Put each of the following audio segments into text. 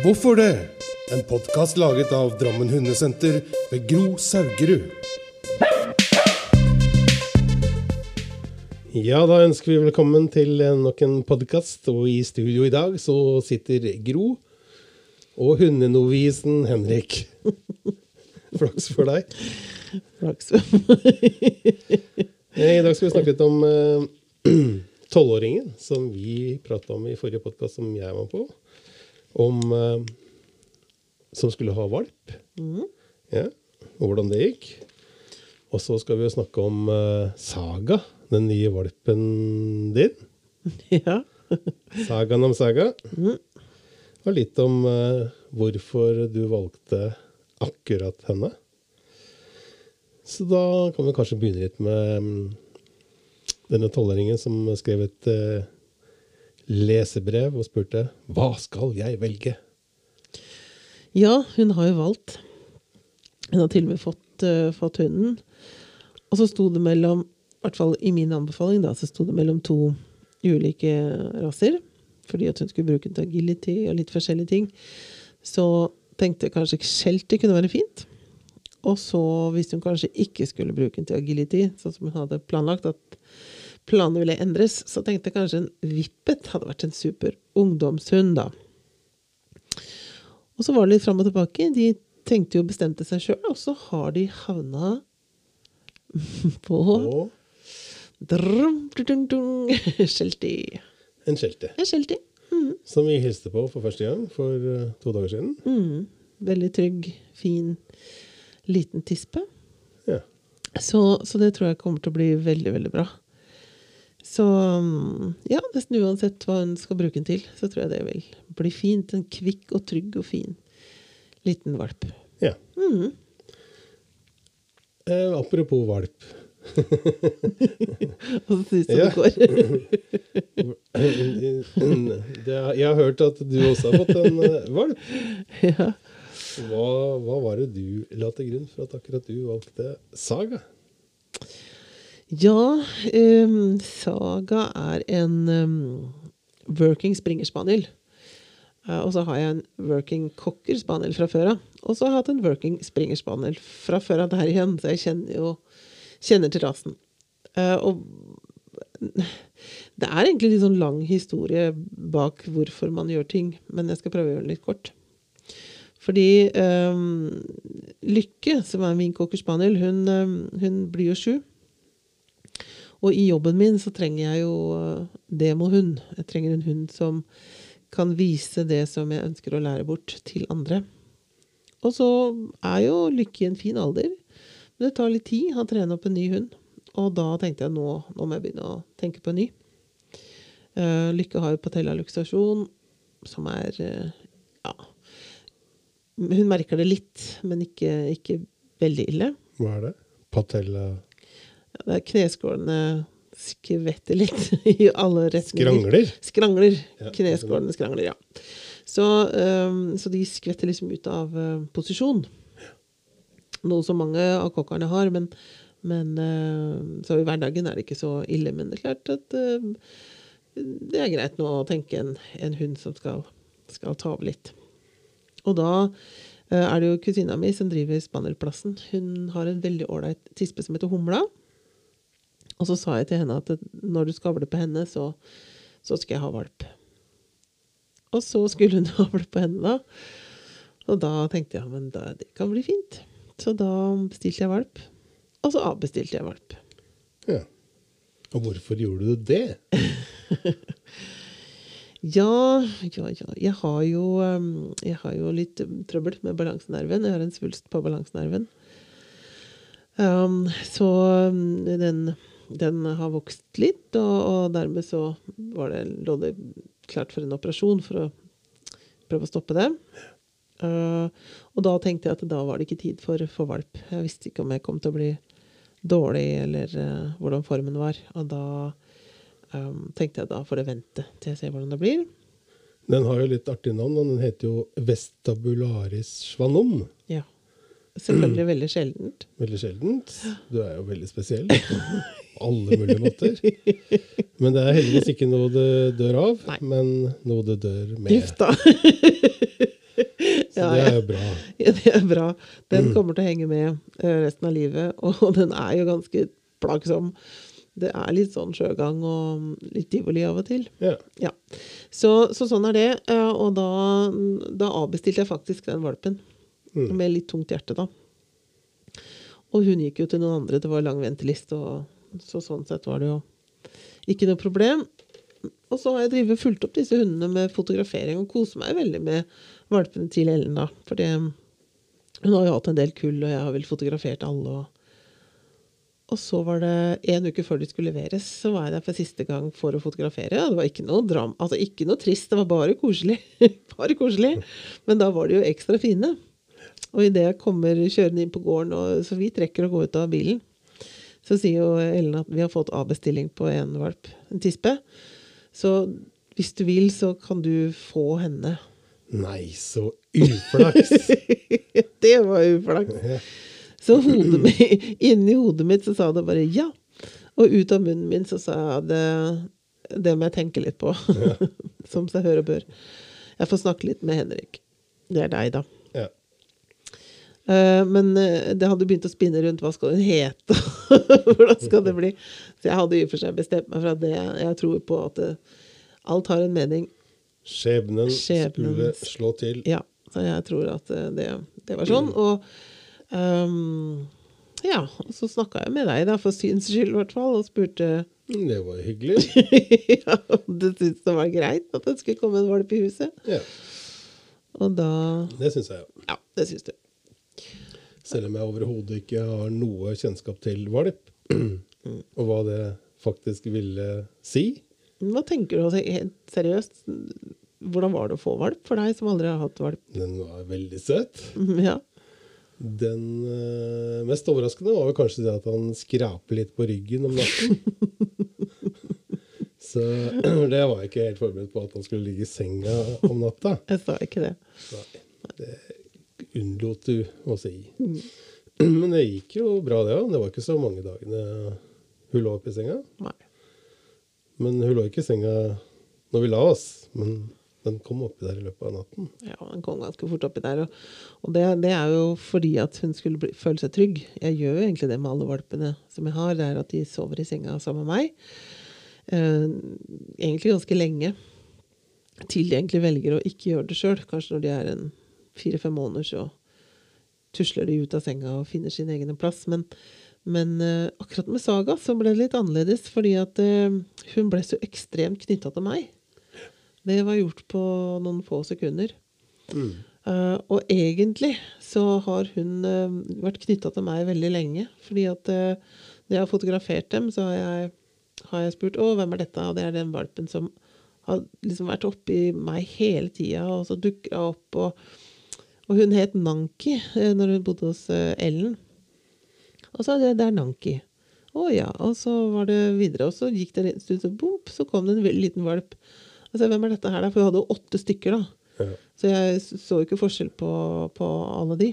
Hvorfor det? En podkast laget av Drammen Hundesenter ved Gro Saugerud. Ja, da ønsker vi velkommen til nok en podkast. Og i studio i dag så sitter Gro og hundenovisen Henrik. Flaks for deg. Flaks. for meg. I dag skal vi snakke litt om eh, tolvåringen som vi prata om i forrige podkast, som jeg var på. Om eh, Som skulle ha valp. Ja, og hvordan det gikk. Og så skal vi jo snakke om eh, Saga, den nye valpen din. ja. Sagaen om Saga. Og litt om eh, hvorfor du valgte akkurat henne. Så da kan vi kanskje begynne litt med mm, denne tolvåringen som skrev et eh, lesebrev og spurte hva skal jeg velge? ja, hun har jo valgt. Hun har til og med fått, uh, fått hunden. Og så sto det mellom, i hvert fall i min anbefaling, da, så sto det mellom to ulike raser. Fordi at hun skulle bruke den til agility og litt forskjellige ting. Så tenkte jeg kanskje shelter kunne være fint. Og så, hvis hun kanskje ikke skulle bruke den til agility, sånn som hun hadde planlagt, at planene ville endres, så tenkte jeg kanskje en vippet hadde vært en super ungdomshund, da. Og så var det litt fram og tilbake. De tenkte jo og bestemte seg sjøl, og så har de havna på Drum, Shelty. en skjelte, En Shelty. som vi hilste på for første gang for eh, to dager siden. Mm. Veldig trygg, fin, liten tispe. Ja. Så, så det tror jeg kommer til å bli veldig, veldig bra. Så mm, ja, nesten uansett hva hun skal bruke den til, så tror jeg det vil bli fint. En kvikk og trygg og fin liten valp. ja. Mm. Eh, apropos valp. Og så du det Ja. går. Det, er- jeg har hørt at du også har fått en eh, valp. ja. Hva, hva var det du la til grunn for at akkurat du valgte Saga? Ja, um, Saga er en um, working springer spaniel. Eh, og så har jeg en working cocker spaniel fra før av. Og så har jeg hatt en working springer spaniel fra før av der igjen, så jeg kjenner jo kjenner til rasen. Uh, og det er egentlig litt sånn lang historie bak hvorfor man gjør ting, men jeg skal prøve å gjøre den litt kort. Fordi um, Lykke, som er min cocker spaniel, hun, um, hun blir jo sju. Og i jobben min så trenger jeg jo eh, demohund. Jeg trenger en hund som kan vise det som jeg ønsker å lære bort, til andre. Og så er jo Lykke i en fin alder. Men det tar litt tid å trene opp en ny hund. Og da tenkte jeg nå, nå må jeg begynne å tenke på en ny. Uh, Lykke har jo patellaluksasjon, som er uh, ja Hun merker det litt, men ikke, ikke veldig ille. Hva er det? Patella Ja, det er kneskålene skvetter litt i alle retninger. Skrangler? Skrangler. Ja, Kneskålene skrangler, ja. Så, um, så de skvetter liksom ut av uh, posisjon. Noe som mange av kokkerne har, men, men uh, Så i hverdagen er det ikke så ille. Men det er klart at uh, det er greit nå å tenke en, en hund som skal, skal ta over litt. Og da øh, er det jo kusina mi som driver Spannerplassen. Hun har en veldig ålreit tispe som heter Humla. Og så sa jeg til henne at når du skavler på henne, så, så skal jeg ha valp. Og så skulle hun avle på henne, da. Og da tenkte jeg men da, det kan bli fint. Så da bestilte jeg valp. Og så avbestilte jeg valp. Ja. Og hvorfor gjorde du det? Ja, ja, ja. Jeg har jo, um, jeg har jo litt um, trøbbel med balansenerven. Jeg har en svulst på balansenerven. Um, så um, den, den har vokst litt, og, og dermed så det, lå det klart for en operasjon for å prøve å stoppe det. Uh, og da tenkte jeg at da var det ikke tid for, for valp. Jeg visste ikke om jeg kom til å bli dårlig, eller uh, hvordan formen var. Og da um, tenkte jeg da får det vente til jeg ser hvordan det blir. Den har jo litt artig navn, den heter jo Vestabularis schwannom. Selvfølgelig veldig sjeldent. Veldig sjeldent. Du er jo veldig spesiell på alle mulige måter. Men det er heldigvis ikke noe det dør av, Nei. men noe det dør med. Gift, da. Så Ja, det er jo bra. Ja, det er bra. Den kommer til å henge med eh, resten av livet, og den er jo ganske plagsom. Det er litt sånn sjøgang og litt tivoli av og til. Ja. Ja. Så, så sånn er det. eh, Og da, da avbestilte jeg faktisk den valpen. Mm. Med litt tungt hjerte, da. Og hun gikk jo til noen andre. Det var lang venteliste, og så sånn sett var det jo ikke noe problem. Og så har jeg drivet fulgt opp disse hundene med fotografering og koser meg veldig med valpene til Ellen, da. fordi hun har jo hatt en del kull, og jeg har vel fotografert alle. og og så var det en uke før de skulle leveres, så var jeg der for siste gang for å fotografere. Og det var ikke noe dram, altså ikke noe trist, det var bare koselig. bare koselig. Men da var de jo ekstra fine. Og idet jeg kommer kjørende inn på gården, og så vidt rekker å gå ut av bilen, så sier jo Ellen at vi har fått avbestilling på en valp, en tispe. Så hvis du vil, så kan du få henne. Nei, så uflaks! det var uflaks. Så hodet mitt, inni hodet mitt så sa det bare ja. Og ut av munnen min så sa jeg det, det må jeg tenke litt på. Som seg hør og bør. Jeg får snakke litt med Henrik. Det er deg, da. Ja. Eh, men eh, det hadde begynt å spinne rundt hva skal hun hete. Hvordan skal det bli? Så jeg hadde i og for seg bestemt meg for at det, jeg tror på at det, alt har en mening. Skjebnen Skjebnen. skulle slå til. Ja, så jeg tror at eh, det, det var sånn. Og um, ja, og så snakka jeg med deg, da, for syns skyld i hvert fall, og spurte Det var hyggelig. ja, om du syntes det var greit at det skulle komme en valp i huset. Ja, Og da det syns jeg. Ja, det syns du. Selv om jeg overhodet ikke har noe kjennskap til valp, og hva det faktisk ville si. Hva tenker du, altså, helt seriøst? Hvordan var det å få valp for deg som aldri har hatt valp? Den var veldig søt. Ja. Den eh, mest overraskende var vel kanskje det at han skraper litt på ryggen om natten. Så det var jeg ikke helt forberedt på at han skulle ligge i senga om natta. Jeg sa ikke det. Nei, unnlot du å si. Men det gikk jo bra, det òg. Det var ikke så mange dagene hun lå oppi i senga. Nei. Men hun lå ikke i senga når vi la oss. Men den kom oppi der i løpet av natten. Ja, den kom ganske fort oppi der. Og, og det, det er jo fordi at hun skulle bli, føle seg trygg. Jeg gjør jo egentlig det med alle valpene som jeg har. Det er at de sover i senga sammen med meg. Eh, egentlig ganske lenge. Til de egentlig velger å ikke gjøre det sjøl. Kanskje når de er en fire-fem måneder, så tusler de ut av senga og finner sin egen plass. Men, men uh, akkurat med Saga så ble det litt annerledes, fordi at uh, hun ble så ekstremt knytta til meg. Det var gjort på noen få sekunder. Eh, og egentlig så har hun vært knytta til meg veldig lenge. Fordi at når jeg har fotografert dem, så har jeg, har jeg spurt å, hvem er dette? Og det er den valpen som har liksom vært oppi meg hele tida, og så dukker hun opp. Og, og hun het Nanki eh, når hun bodde hos eh, Ellen. Og så det, er Nanki. Å ja. Og så var det videre, og så gikk det en liten stund, så bomp, så kom det en liten valp. Altså, hvem er dette her, da? For hun hadde jo åtte stykker, da. Ja. Så jeg så ikke forskjell på, på alle de.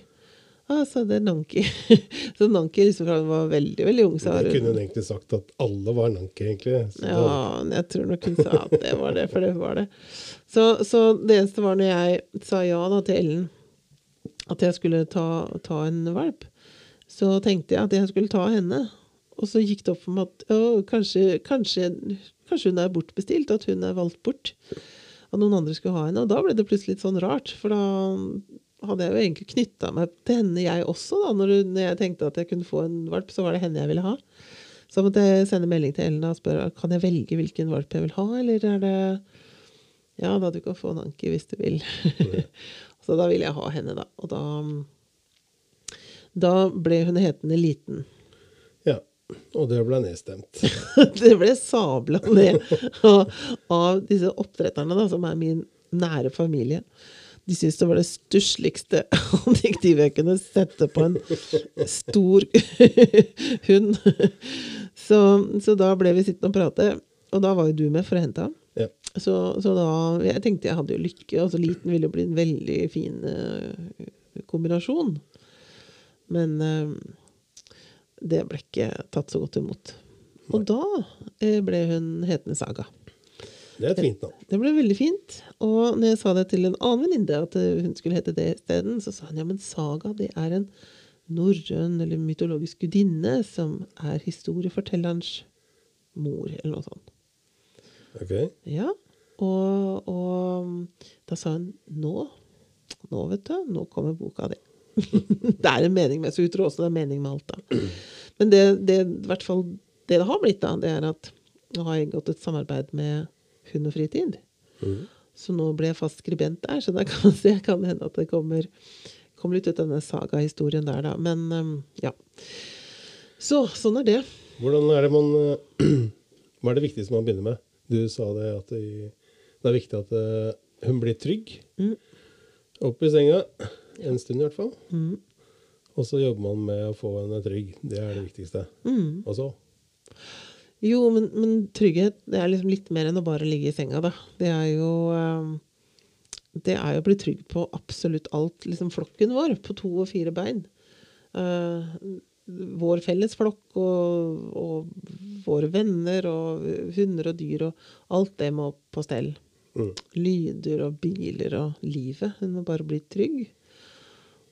Altså, det er Nanki. så Nanki liksom fra hun var veldig, veldig ung, så hun kunne hun egentlig sagt at alle var Nanki, egentlig. Så Ja, jeg tror nok hun sa at det var det, for det var det. Så, så det eneste var når jeg sa ja da til Ellen, at jeg skulle ta, ta en valp, så tenkte jeg at jeg skulle ta henne. Og så gikk det opp for meg at å, kanskje, kanskje, kanskje hun er bortbestilt, at hun er valgt bort. At noen andre skulle ha henne. Og da ble det plutselig litt sånn rart, for da hadde jeg jo egentlig knytta meg til henne, jeg også. da, når, når jeg tenkte at jeg kunne få en valp, så var det henne jeg ville ha. Så måtte jeg sende melding til Ellen og spørre kan jeg velge hvilken valp jeg vil ha, eller er det Ja da, du kan få en Anki hvis du vil. så da ville jeg ha henne, da. Og da Da ble hun hetende Liten. ja. Og det ble nedstemt. det ble sabla ned av, av disse oppdretterne, da, som er min nære familie. De syntes det var det stussligste adjektivet jeg kunne sette på en stor hund. Så, så da ble vi sittende og prate, og da var jo du med for å hente ham. Så, så da Jeg tenkte jeg hadde jo lykke, Altså liten ville jo bli en veldig fin uh, kombinasjon. Men uh, det ble ikke tatt så godt imot. Og da uh, ble hun hetende Saga. Det er et fint navn. Det ble veldig fint. Og når jeg sa det til en annen venninne, at hun skulle hete det isteden, så sa hun ja, men Saga det er en norrøn eller mytologisk gudinne som er historiefortellerens mor, eller noe sånt. Ok. Ja, og, og da sa hun nå, nå vet du, nå kommer boka di. det er en mening med, så hun tror også det er mening med alt da. Men det, det, i det det har blitt da, det er at nå har jeg inngått et samarbeid med Hund og Fritid. Mm. Så nå ble jeg fast skribent der, så da kan det kan det hende at det kommer, kommer litt ut denne saga-historien der, da. Men um, ja. Så sånn er det. Hvordan er det man Hva er det viktigste man begynner med? Du sa det at det, det er viktig at uh, hun blir trygg. Mm. Opp i senga. En stund i hvert fall. Mm. Og så jobber man med å få henne trygg. Det er det viktigste. Mm. Og så Jo, men, men trygghet det er liksom litt mer enn å bare ligge i senga, da. Det er jo eh, Det er jo å bli trygg på absolutt alt. Liksom flokken vår på to og fire bein. Uh, vår felles flokk og, og våre venner og hunder og dyr og alt det må på stell. Lyder og biler og livet. Hun må bare bli trygg.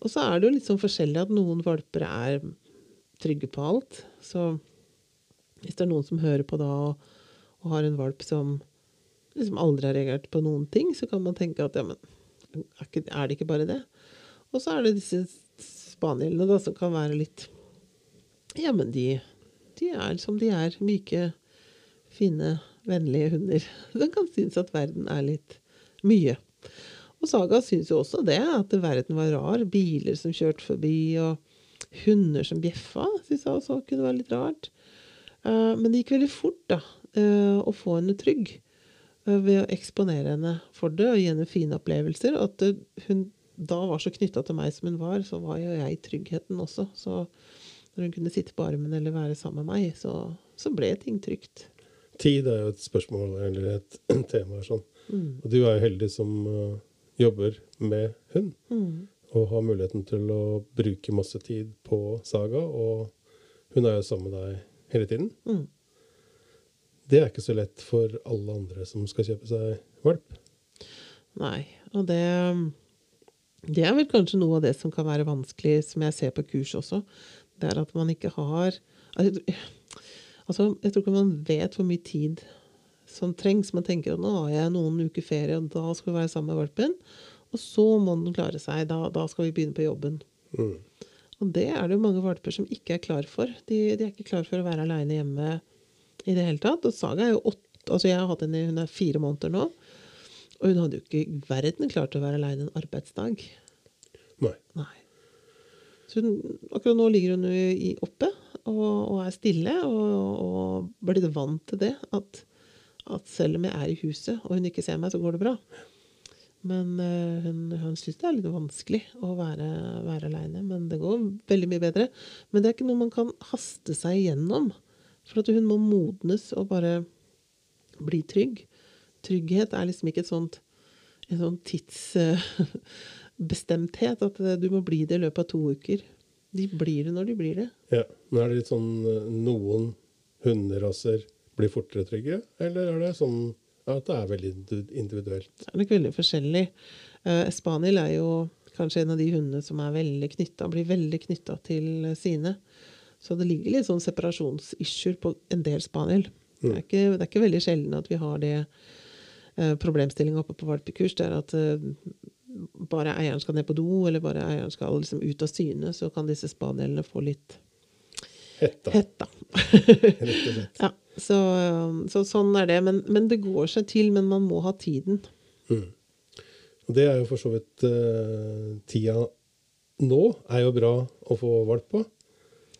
Og så er det jo litt sånn forskjellig at noen valper er trygge på alt. Så hvis det er noen som hører på da og, og har en valp som liksom aldri har reagert på noen ting, så kan man tenke at ja, men er det ikke bare det? Og så er det disse spanielene da, som kan være litt Ja, men de, de er som de er. Myke, fine, vennlige hunder. Den kan synes at verden er litt mye. Og Saga syns jo også det, at verden var rar. Biler som kjørte forbi, og hunder som bjeffa, syns jeg også kunne være litt rart. Eh, men det gikk veldig fort da, eh, å få henne trygg eh, ved å eksponere henne for det og gi henne fine opplevelser. At hun da var så knytta til meg som hun var, så var jo jeg tryggheten også. Så når hun kunne sitte på armen eller være sammen med meg, så, så ble ting trygt. Tid er jo et spørsmål eller et tema sånn. Mm. Og du er jo heldig som uh, jobber med hund. Mm. Og har muligheten til å bruke masse tid på Saga. Og hun er jo sammen med deg hele tiden. Mm. Det er ikke så lett for alle andre som skal kjøpe seg valp. Nei, og det Det er vel kanskje noe av det som kan være vanskelig, som jeg ser på kurs også. Det er at man ikke har Altså, altså, jeg tror ikke man vet hvor mye tid som trengs. Man tenker at nå har jeg noen uker ferie, og da skal vi være sammen med valpen. Og så må den klare seg. Da, da skal vi begynne på jobben. Mm. Og det er det jo mange valper som ikke er klar for. De, de er ikke klar for å være aleine hjemme i det hele tatt. Og Saga er jo åtte Altså, jeg har hatt henne hun er fire måneder nå. Og hun hadde jo ikke i verden klart å være aleine en arbeidsdag. Nei. Nei. Så hun, akkurat nå ligger hun jo i, oppe og, og er stille og, og blitt vant til det. At, at selv om jeg er i huset og hun ikke ser meg, så går det bra. Men uh, hun, hun syns det er litt vanskelig å være, være aleine. Men det går veldig mye bedre. Men det er ikke noe man kan haste seg gjennom. For at hun må modnes og bare bli trygg. Trygghet er liksom ikke et sånt, en sånn tidsbestemthet. At eh, du må bli det i løpet av to uker. De blir det når de blir det. Ja. Men er det litt sånn eh, noen hunderaser blir fortere trygge, eller er det sånn at det er veldig individuelt? Det er nok veldig forskjellig. Eh, Spaniel er jo kanskje en av de hundene som er veldig knytta, blir veldig knytta til sine. Så det ligger litt sånn separasjonsissue på en del spaniel. Det, er ikke, det er ikke veldig sjelden at vi har det eh, problemstillinga oppe på valpekurs. Det er at uh, bare eieren skal ned på do, eller bare eieren skal liksom ut av syne, så kan disse spanielene få litt Hetta, Hetta. rett og slett. ja, så, så sånn er det. Men, men det går seg til, men man må ha tiden. Mm. Det er jo for så vidt uh, Tida nå er jo bra å få valp på.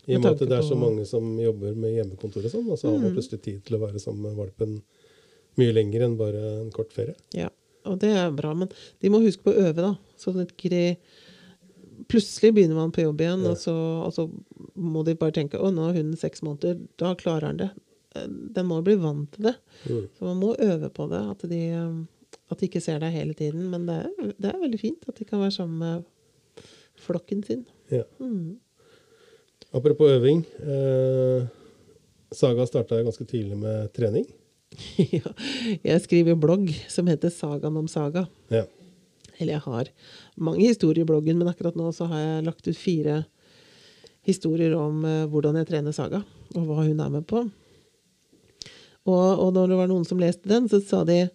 I og Med med at det er så mange som jobber med hjemmekontor og sånn, og så har man Mm. plutselig tid til å være sammen med valpen mye lenger enn bare en kort ferie. Ja, og det er bra. Men de må huske på å øve, da. Sånn at ikke de Plutselig begynner man på jobb igjen, Ja. og, så, og så må de bare tenke å, nå er hunden seks måneder. Da klarer han det. Eh, Den må bli vant til det. Mm. Så man må øve på det. At de, eh, at de ikke ser deg hele tiden. Men det er, det er veldig fint at de kan være sammen med flokken sin. Ja. Mm. Apropos øving. Eh, Saga starta ganske tidlig med trening. jeg skriver blogg som heter Sagaen om saga. Ja. Eller jeg har mange historier i bloggen, men akkurat nå så har jeg lagt ut fire historier om eh, hvordan jeg trener Saga, og hva hun er med på. Og, og når det var noen som leste den, så sa de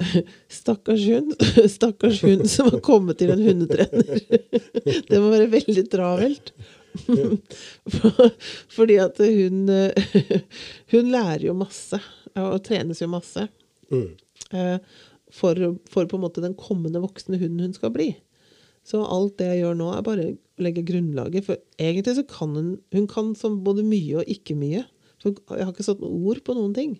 Stakkars hund. Stakkars hund som har kommet til en hundetrener. Det må være veldig travelt. For- Fordi at hun eh, Hun lærer jo masse, og trenes jo masse. Mm. eh, For, for på en måte den kommende voksne hunden hun skal bli. Så alt det jeg gjør nå, er bare å legge grunnlaget. For egentlig så kan hun Hun kan som både mye og ikke mye. For jeg har ikke satt noen ord på noen ting.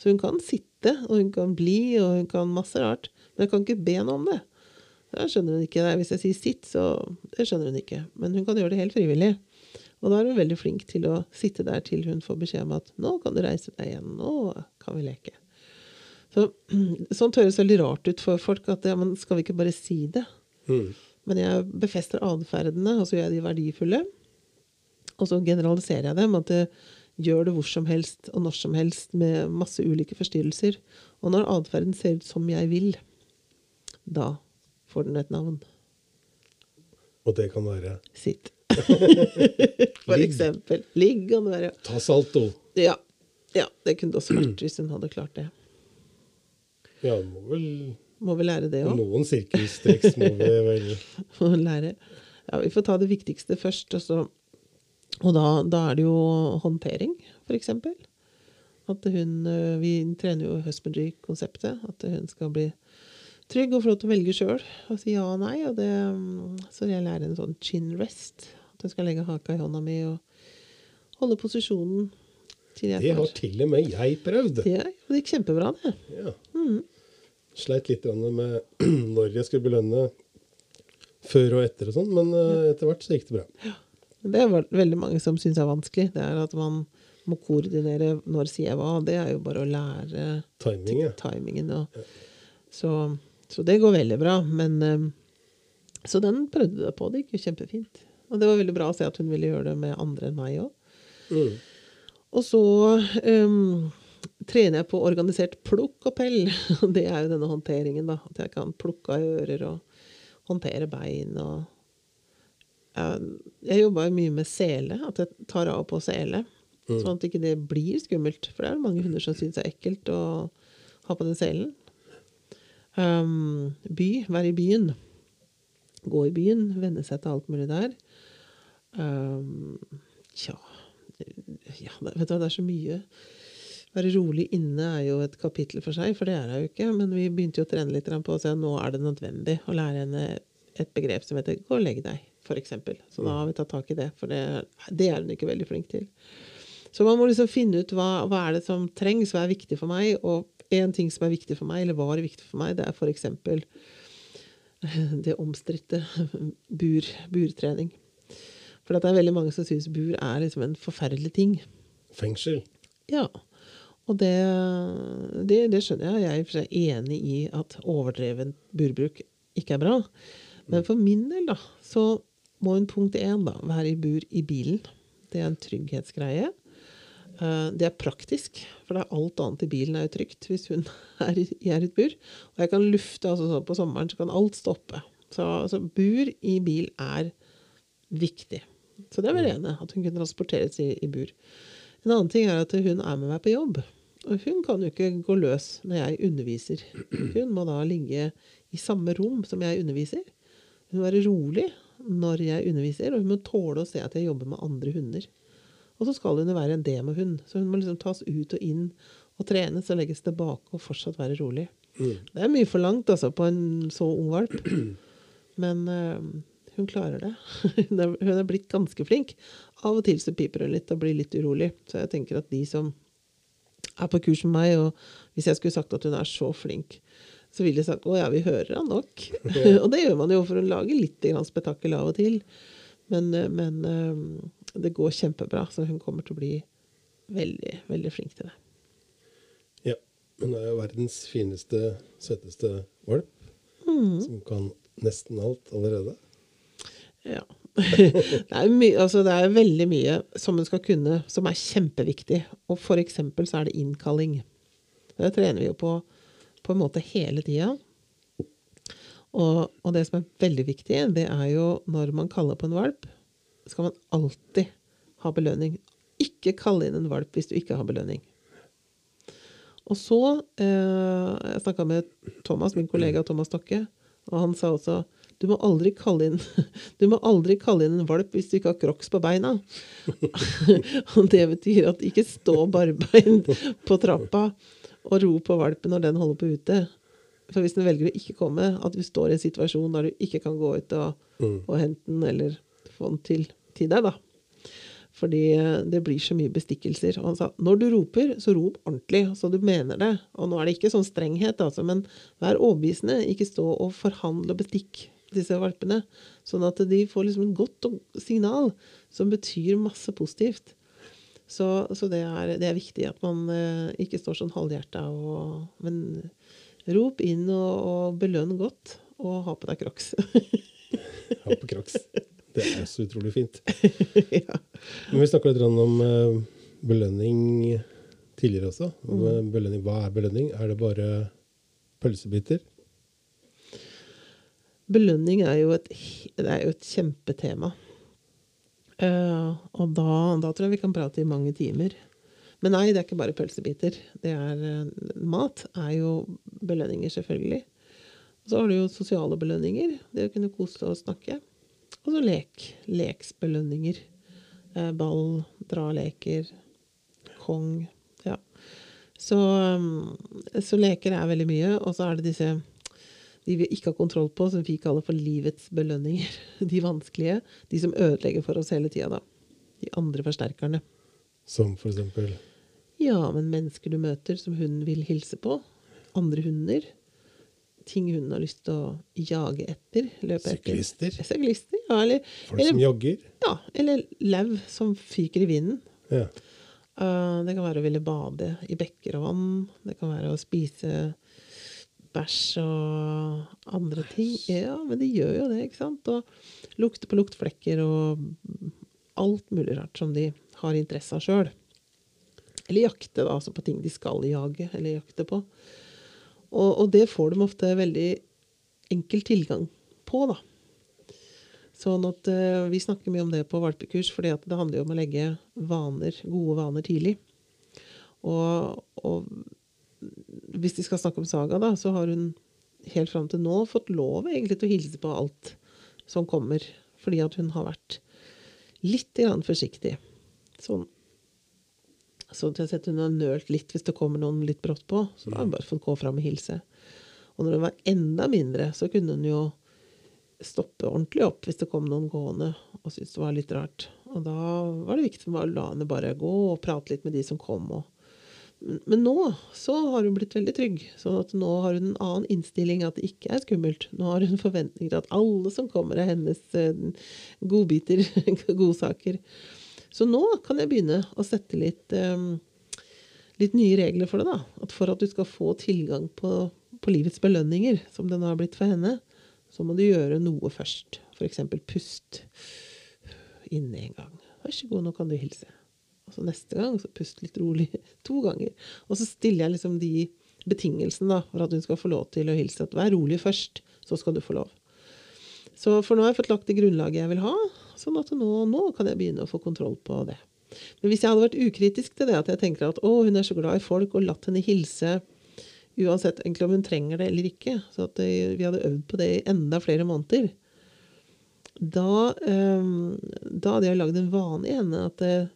Så hun kan sitte, og hun kan bli, og hun kan masse rart. Men jeg kan ikke be noe om det. Det skjønner hun ikke. Hvis jeg sier sitt, så Det skjønner hun ikke. Men hun kan gjøre det helt frivillig. Og da er hun veldig flink til å sitte der til hun får beskjed om at 'nå kan du reise deg igjen', 'nå kan vi leke'. Så, sånt høres veldig rart ut for folk. at ja, men Skal vi ikke bare si det? Mm. Men jeg befester atferdene, og så gjør jeg de verdifulle. Og så generaliserer jeg dem. At det gjør det hvor som helst og når som helst med masse ulike forstyrrelser. Og når atferden ser ut som jeg vil, da får den et navn. Og det kan være Sitt. For Ligg. eksempel. Ligg kan det være. ta salto. Ja. ja. Det kunne det også vært hvis hun hadde klart det. Ja, det må vel Må vi lære det òg? Noen sirkustriks må vi vel å lære. Ja, vi får ta det viktigste først. Og, så, og da, da er det jo håndtering, f.eks. At hun øh, Vi trener jo husbandry-konseptet. At hun skal bli trygg og få lov til å velge sjøl og si ja og nei. Og det, mm, så jeg lærer en sånn chin rest. At jeg skal legge haka i hånda mi og holde posisjonen til jeg Det har til og med jeg prøvd. Ja, det gikk kjempebra, det. Ja. Mm. Sleit litt med når jeg skulle belønne før og etter og sånn, men eh, etter hvert så gikk det bra. Det er veldig mange som syns er vanskelig. Det er at man må koordinere når sier jeg hva. Det er jo bare å lære Timing, ja. timingen. Og, så, så det går veldig bra. Men eh, Så den prøvde jeg på. Det gikk jo kjempefint. Og det var veldig bra å se at hun ville gjøre det med andre enn meg òg. Mm. Og så um, trener jeg på organisert plukk og pell. Det er jo denne håndteringen, da. At jeg kan plukke av ører og håndtere bein og Jeg, jeg jobba jo mye med sele. At jeg tar av og på sele. Sånn at ikke det blir skummelt. For det er det mange hunder som syns er ekkelt å ha på den selen. Um, by. Være i byen. Gå i byen. Venne seg til alt mulig der. Um, tja ja, vet du, hva, det er så mye. Være rolig inne er jo et kapittel for seg, for det er hun jo ikke. Men vi begynte jo å trene litt på å se at nå er det nødvendig å lære henne et begrep som heter 'gå og legg deg', f.eks. Så da har vi tatt tak i det, for det, det er hun ikke veldig flink til. Så man må liksom finne ut hva, hva er det som trengs, hva er viktig for meg. Og én ting som er viktig for meg, eller var viktig for meg, det er f.eks. det omstridte bur, burtrening. For det er veldig mange som syns bur er liksom en forferdelig ting. Fengsel. Ja. Og det, det, det skjønner jeg. Jeg er i og for seg enig i at overdreven burbruk ikke er bra. Men for min del, da, så må hun punkt én da, være i bur i bilen. Det er en trygghetsgreie. Eh, Det er praktisk, for det er alt annet i bilen er jo trygt hvis hun er i, et bur. Og jeg kan lufte, altså sånn på sommeren så kan alt stoppe. Så, altså, bur i bil er viktig. Så det er vel det ene, at hun kunne transporteres i, i bur. En annen ting er at hun er med meg på jobb. Og hun kan jo ikke gå løs når jeg underviser. Hun må da ligge i samme rom som jeg underviser. Hun må være rolig når jeg underviser, og hun må tåle å se at jeg jobber med andre hunder. Og så skal hun jo være en demohund, så hun må liksom tas ut og inn og trenes og legges tilbake og fortsatt være rolig. Det er mye forlangt altså, på en så ung valp. Men øh, hun klarer det. Hun er, hun er blitt ganske flink. Av og til så piper hun litt og blir litt urolig. Så jeg tenker at de som er på kurs med meg, og hvis jeg skulle sagt at hun er så flink, så ville de sagt å ja, vi hører han nok. og det gjør man jo, for hun lager litt spetakkel av og til. Men, øh, men øh, det går kjempebra, så hun kommer til å bli veldig, veldig flink til det. Ja. Hun er jo verdens fineste, søteste valp. Mm. Som kan nesten alt allerede. Ja. det, er my altså det er veldig mye som hun skal kunne, som er kjempeviktig. Og for eksempel så er det innkalling. Det trener vi jo på på en måte hele tida. Og, og det som er veldig viktig, det er jo når man kaller på en valp, skal man alltid ha belønning. Ikke kalle inn en valp hvis du ikke har belønning. Og så eh, Jeg snakka med Thomas, min kollega Thomas Stokke, og han sa også du må aldri kalle inn, du må aldri kalle inn en valp hvis du ikke har crocs på beina. og det betyr at ikke stå barbeint på trappa og ro på valpen når den holder på ute. For hvis den velger å ikke komme, at du står i en situasjon der du ikke kan gå ut og, Mm. og hente den, eller få til, til deg, da. Fordi eh, det blir så mye bestikkelser. Og han sa når du roper, så rop ordentlig, så du mener det. Og nå er det ikke sånn strenghet, altså, men vær overbevisende. Ikke stå og forhandle og bestikk disse valpene. Sånn at de får liksom et godt signal som betyr masse positivt. Så, så det, er, det er viktig at man eh, ikke står sånn halvhjerta og Men rop inn og, og belønn godt, og ha på deg crocs. Ha på crocs. Det er så utrolig fint. ja. Men vi snakka litt om eh, belønning tidligere også. Mm. Belønning, hva er belønning? Er det bare pølsebiter? Belønning er jo et, det er jo et kjempetema. Uh, og da, da tror jeg vi kan prate i mange timer. Men nei, det er ikke bare pølsebiter. Det er, uh, mat er jo belønninger, selvfølgelig. Så har du jo sosiale belønninger. Det å kunne kose og snakke. Og så lek. Leksbelønninger. Eh, ball, draleker, kong. Ja. Så, um, så leker er veldig mye. Og så er det disse de vi ikke har kontroll på, som vi kaller for livets belønninger. De vanskelige. De som ødelegger for oss hele tida, da. De andre forsterkerne. Som for eksempel Ja, men mennesker du møter som hunden vil hilse på. Andre hunder. Ting hunden har lyst til å jage etter. Løpe etter. Syklister? Syklister, ja. Eller, folk som jogger. ja, eller lauv som fyker i vinden. Ja. Uh, det kan være å ville bade i bekker og vann. Det kan være å spise bæsj og andre ting. Ja, men de gjør jo det, ikke sant? Og lukte på luktflekker og alt mulig rart som de har interesse av sjøl. Eller jakte, da, altså på ting de skal jage eller jakte på. Og, og det får de ofte veldig enkel tilgang på, da. Sånn at uh, Vi snakker mye om det på valpekurs, fordi det handler jo om å legge vaner, gode vaner tidlig. Og, og hvis de skal snakke om Saga, da, så har hun helt fram til nå fått lov egentlig til å hilse på alt som kommer, fordi at hun har vært litt grann forsiktig. Sånn. Så til å sette hun har nølt litt hvis det kommer noen litt brått på. Så da har hun bare fått gå fram og hilse. Og når hun var enda mindre, så kunne hun jo stoppe ordentlig opp hvis det kom noen gående og syntes det var litt rart. Og da var det viktig for meg å la henne bare gå og prate litt med de som kom. Og men, men nå så har hun blitt veldig trygg. sånn at nå har hun en annen innstilling, at det ikke er skummelt. Nå har hun forventninger til at alle som kommer, er hennes eh, godbiter, godsaker. Så nå kan jeg begynne å sette litt, um, litt nye regler for det. da. At for at du skal få tilgang på, på livets belønninger, som den har blitt for henne, så må du gjøre noe først. F.eks. pust inne en gang. Vær så god, nå kan du hilse. Og så neste gang så pust litt rolig to ganger. Og så stiller jeg liksom de betingelsene da, for at hun skal få lov til å hilse. At vær rolig først, så skal du få lov. Så for nå har jeg fått lagt det grunnlaget jeg vil ha, sånn at nå, nå kan jeg begynne å få kontroll på det. Men hvis jeg hadde vært ukritisk til det, at jeg tenker at å, hun er så glad i folk, og latt henne hilse uansett egentlig om hun trenger det eller ikke, så at det, vi hadde øvd på det i enda flere måneder, da, um, da hadde jeg lagd en vane i henne at eh,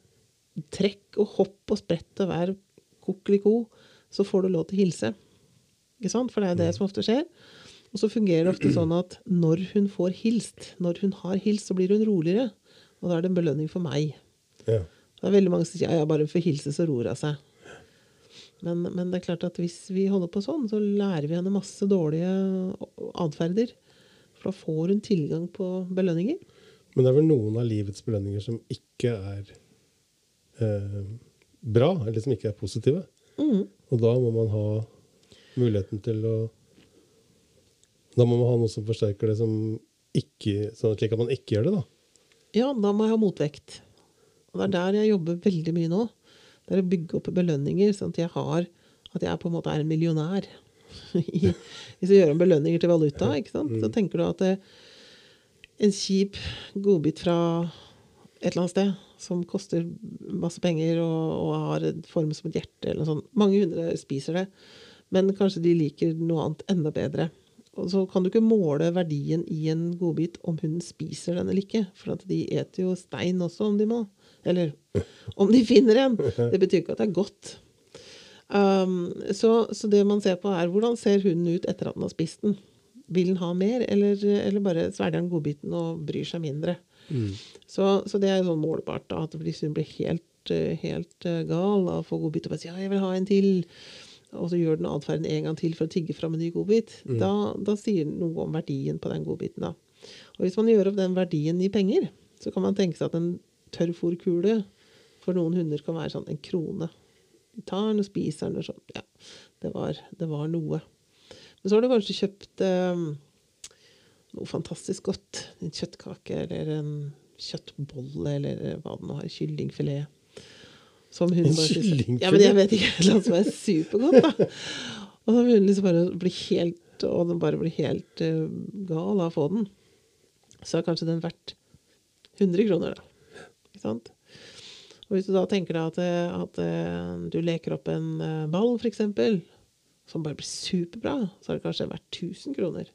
trekk og hopp og sprett og vær kokeliko, så får du lov til å hilse. Ikke sant? For det er jo det som ofte skjer. Og så fungerer det ofte sånn at når hun får hilst, når hun har hilst, så blir hun roligere. Og da er det en belønning for meg. Ja. Det er veldig mange som sier ja, ja, bare får hilse, så roer hun seg. Men, men det er klart at hvis vi holder på sånn, så lærer vi henne masse dårlige atferder. For da får hun tilgang på belønninger. Men det er vel noen av livets belønninger som ikke er eh, bra, eller som ikke er positive. Mm. Og da må man ha muligheten til å Da må man ha noe som forsterker det, som ikke, sånn slik at man ikke gjør det, da. Ja, da må jeg ha motvekt. Og det er der jeg jobber veldig mye nå. Det er å bygge opp belønninger, sånn at jeg har at jeg på en måte er en millionær. Hvis du gjør om belønninger til valuta, ikke sant? så tenker du at det, en kjip godbit fra et eller annet sted som koster masse penger og, og har en form som et hjerte eller noe sånt. Mange hundre spiser det, men kanskje de liker noe annet enda bedre. Så kan du ikke måle verdien i en godbit om hunden spiser den eller ikke. For at de eter jo stein også, om de må. Eller om de finner en. Det betyr ikke at det er godt. Um, så, så det man ser på, er hvordan ser hunden ut etter at den har spist den. Vil den ha mer, eller, eller bare svelger den godbiten og bryr seg mindre? Så, så det er sånn målbart. da, at Hvis hun blir helt, eh, helt eh, gal av å få godbit og bare sier ja, jeg vil ha en til, og så gjør den atferden en gang til for å tigge fram en ny godbit, da, da sier den noe om verdien på den godbiten. da. Og hvis man gjør opp den verdien i penger, så kan man tenke seg at en tørrfòrkule for noen hunder kan være sånn en krone. De tar den og spiser den og sånn. Ja, det var, det var noe. Men så har du kanskje kjøpt eh, noe fantastisk godt. En kjøttkake eller en kjøttbolle eller hva det nå har. Kyllingfilet. Som hun En bare kyllingfilet? Ja, men jeg vet ikke. Noe som er supergodt, da. Og så vil hun liksom bare bli helt Og den bare blir helt uh, gal av å få den. Så er kanskje den verdt 100 kroner, da. Ikke sant? Og hvis du da tenker deg at, eh, at eh, du leker opp en ball, eksempel, som bare blir superbra, så er det kanskje verdt 1000 kroner.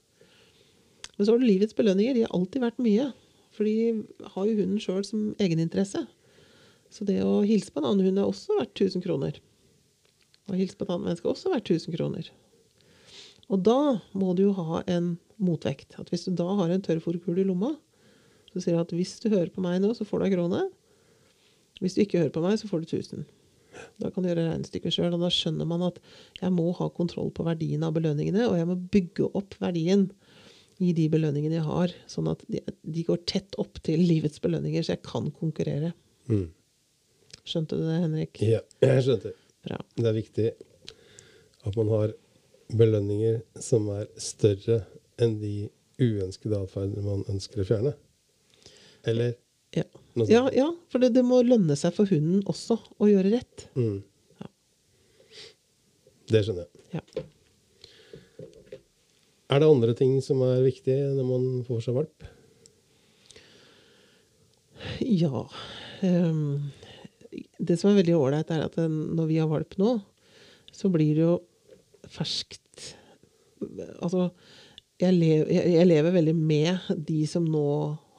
Men så har du livets belønninger. De har alltid vært mye. For de har jo hunden sjøl som egeninteresse. Så det å hilse på en annen hund er også verdt 1000 kroner. Å hilse på et annet menneske er også verdt 1000 kroner. Og da må du jo ha en motvekt. At hvis du da har en tørrfòrkule i lomma, så sier du at hvis du hører på meg nå, så får du ei krone. Hvis du ikke hører på meg, så får du 1000. Da kan du gjøre regnestykket sjøl, og da skjønner man at jeg må ha kontroll på verdien av belønningene, og jeg må bygge opp verdien i de belønningene jeg har, sånn at de, går tett opp til livets belønninger, så jeg kan konkurrere. Mm. Skjønte du det, Henrik? Ja, jeg skjønte. Bra. Det er viktig at man har belønninger som er større enn de uønskede atferdene man ønsker å fjerne. Eller Ja, ja, ja for det, det må lønne seg for hunden også å gjøre rett. Mm. Ja. Det skjønner jeg. Ja. Er det andre ting som er viktig når man får seg valp? Ja. ehm, det som er veldig ålreit, er at når vi har valp nå, så blir det jo ferskt Altså, jeg lever, jeg, jeg lever veldig med de som nå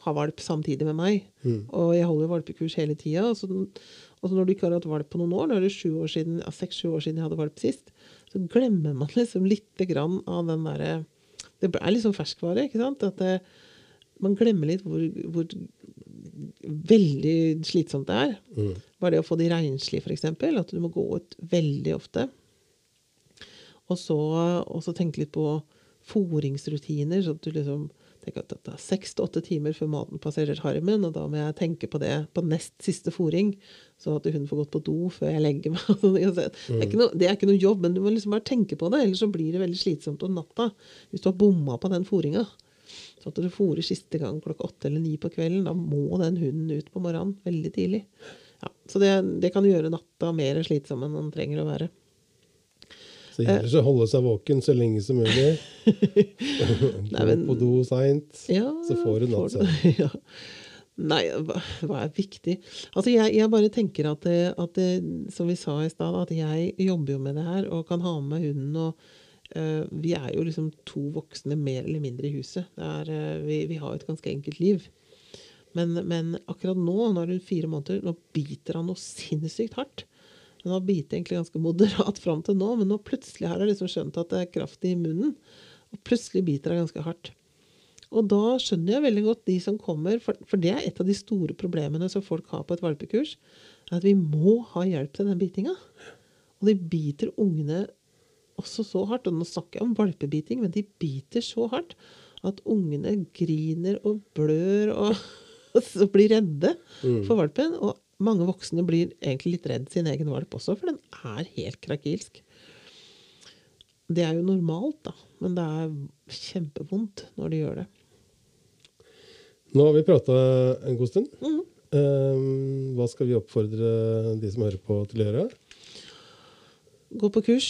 har valp samtidig med meg. Mm. Og jeg holder valpekurs hele tida. Og og så når du ikke har hatt valp på noen år, nå er det sju år siden, ja, seks-sju år siden jeg hadde valp sist, så glemmer man liksom lite grann av den derre Det er liksom ferskvare, ikke sant? At det, man glemmer litt hvor, hvor veldig slitsomt det er. Mm. Bare det å få de renslige, f.eks. At du må gå ut veldig ofte. Og så, tenke litt på foringsrutiner. så at du liksom tenker at det er seks til åtte timer før maten passerer harmen, og da må jeg tenke på det på nest siste fôring, så at hun får gått på do før jeg legger meg. det, er ikke noe, det er ikke noe jobb, men du må liksom bare tenke på det, ellers så blir det veldig slitsomt om natta hvis du har bomma på den fôringa. Så at du fôrer siste gang klokka åtte eller ni på kvelden, da må den hunden ut på morgenen veldig tidlig. Ja, så det, det kan gjøre natta mer slitsom enn den trenger å være. Så gjelder det å holde seg våken så lenge som mulig. Gå på do seint, Ja, så får du nattsøvn. ja. Nei, hva, hva er viktig? Altså, jeg, jeg bare tenker at, det, at det, som vi sa i stad, at jeg jobber jo med det her og kan ha med meg hunden. og uh, Vi er jo liksom to voksne mer eller mindre i huset. Det er, uh, vi, vi har et ganske enkelt liv. Men, men akkurat nå, nå er hun fire måneder, nå biter han noe sinnssykt hardt. Han har bitt egentlig ganske moderat fram til nå, men nå plutselig har jeg liksom skjønt at det er kraft i munnen. Og plutselig biter han ganske hardt. Og da skjønner jeg veldig godt de som kommer, for, for det er et av de store problemene som folk har på et valpekurs, er at vi må ha hjelp til den bitinga. Og de biter ungene også så hardt. Og nå snakker jeg om valpebiting, men de biter så hardt at ungene griner og blør og, og blir redde for valpen. Og mange voksne blir egentlig litt redd sin egen valp også, for den er helt krakilsk. Det er jo normalt, da, men det er kjempevondt når de gjør det. Nå har vi prata en god stund. Mhm. Um, hva skal vi oppfordre de som hører på, til å gjøre? Gå på kurs.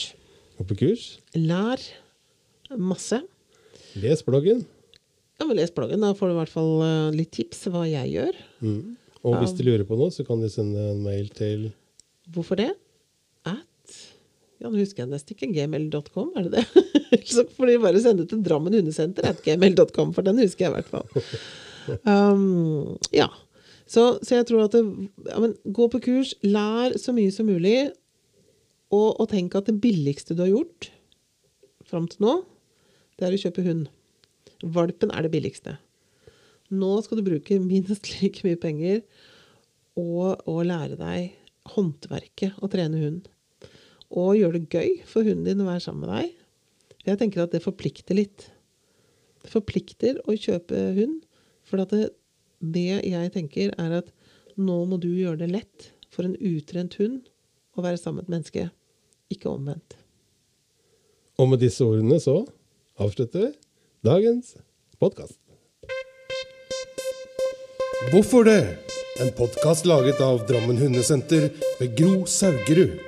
Gå på kurs. Lær masse. Les bloggen. Ja, Les bloggen, da får du i hvert fall eh, litt tips hva jeg gjør. Mm. Og hvis de lurer på noe, så kan de sende en mail til Hvorfor det? At Ja, nå husker jeg nesten ikke gmail.com, er det det? så får de bare sende til Drammen hundesenter at gmail.com, for den husker jeg i hvert fall. Um, ja. Så, så jeg tror at det, ja, men, Gå på kurs, lær så mye som mulig, og, og tenk at det billigste du har gjort fram til nå, det er å kjøpe hund. Valpen er det billigste. Nå skal du bruke minst like mye penger og, og lære deg håndverket å trene hund. Og gjøre det gøy for hunden din å være sammen med deg. Jeg tenker at det forplikter litt. Det forplikter å kjøpe hund. For det, det jeg tenker, er at nå må du gjøre det lett for en utrent hund å være sammen med et menneske. Ikke omvendt. Og med disse ordene så avslutter vi dagens podkast. Hvorfor det? En podkast laget av Drammen Hundesenter ved Gro Saugerud.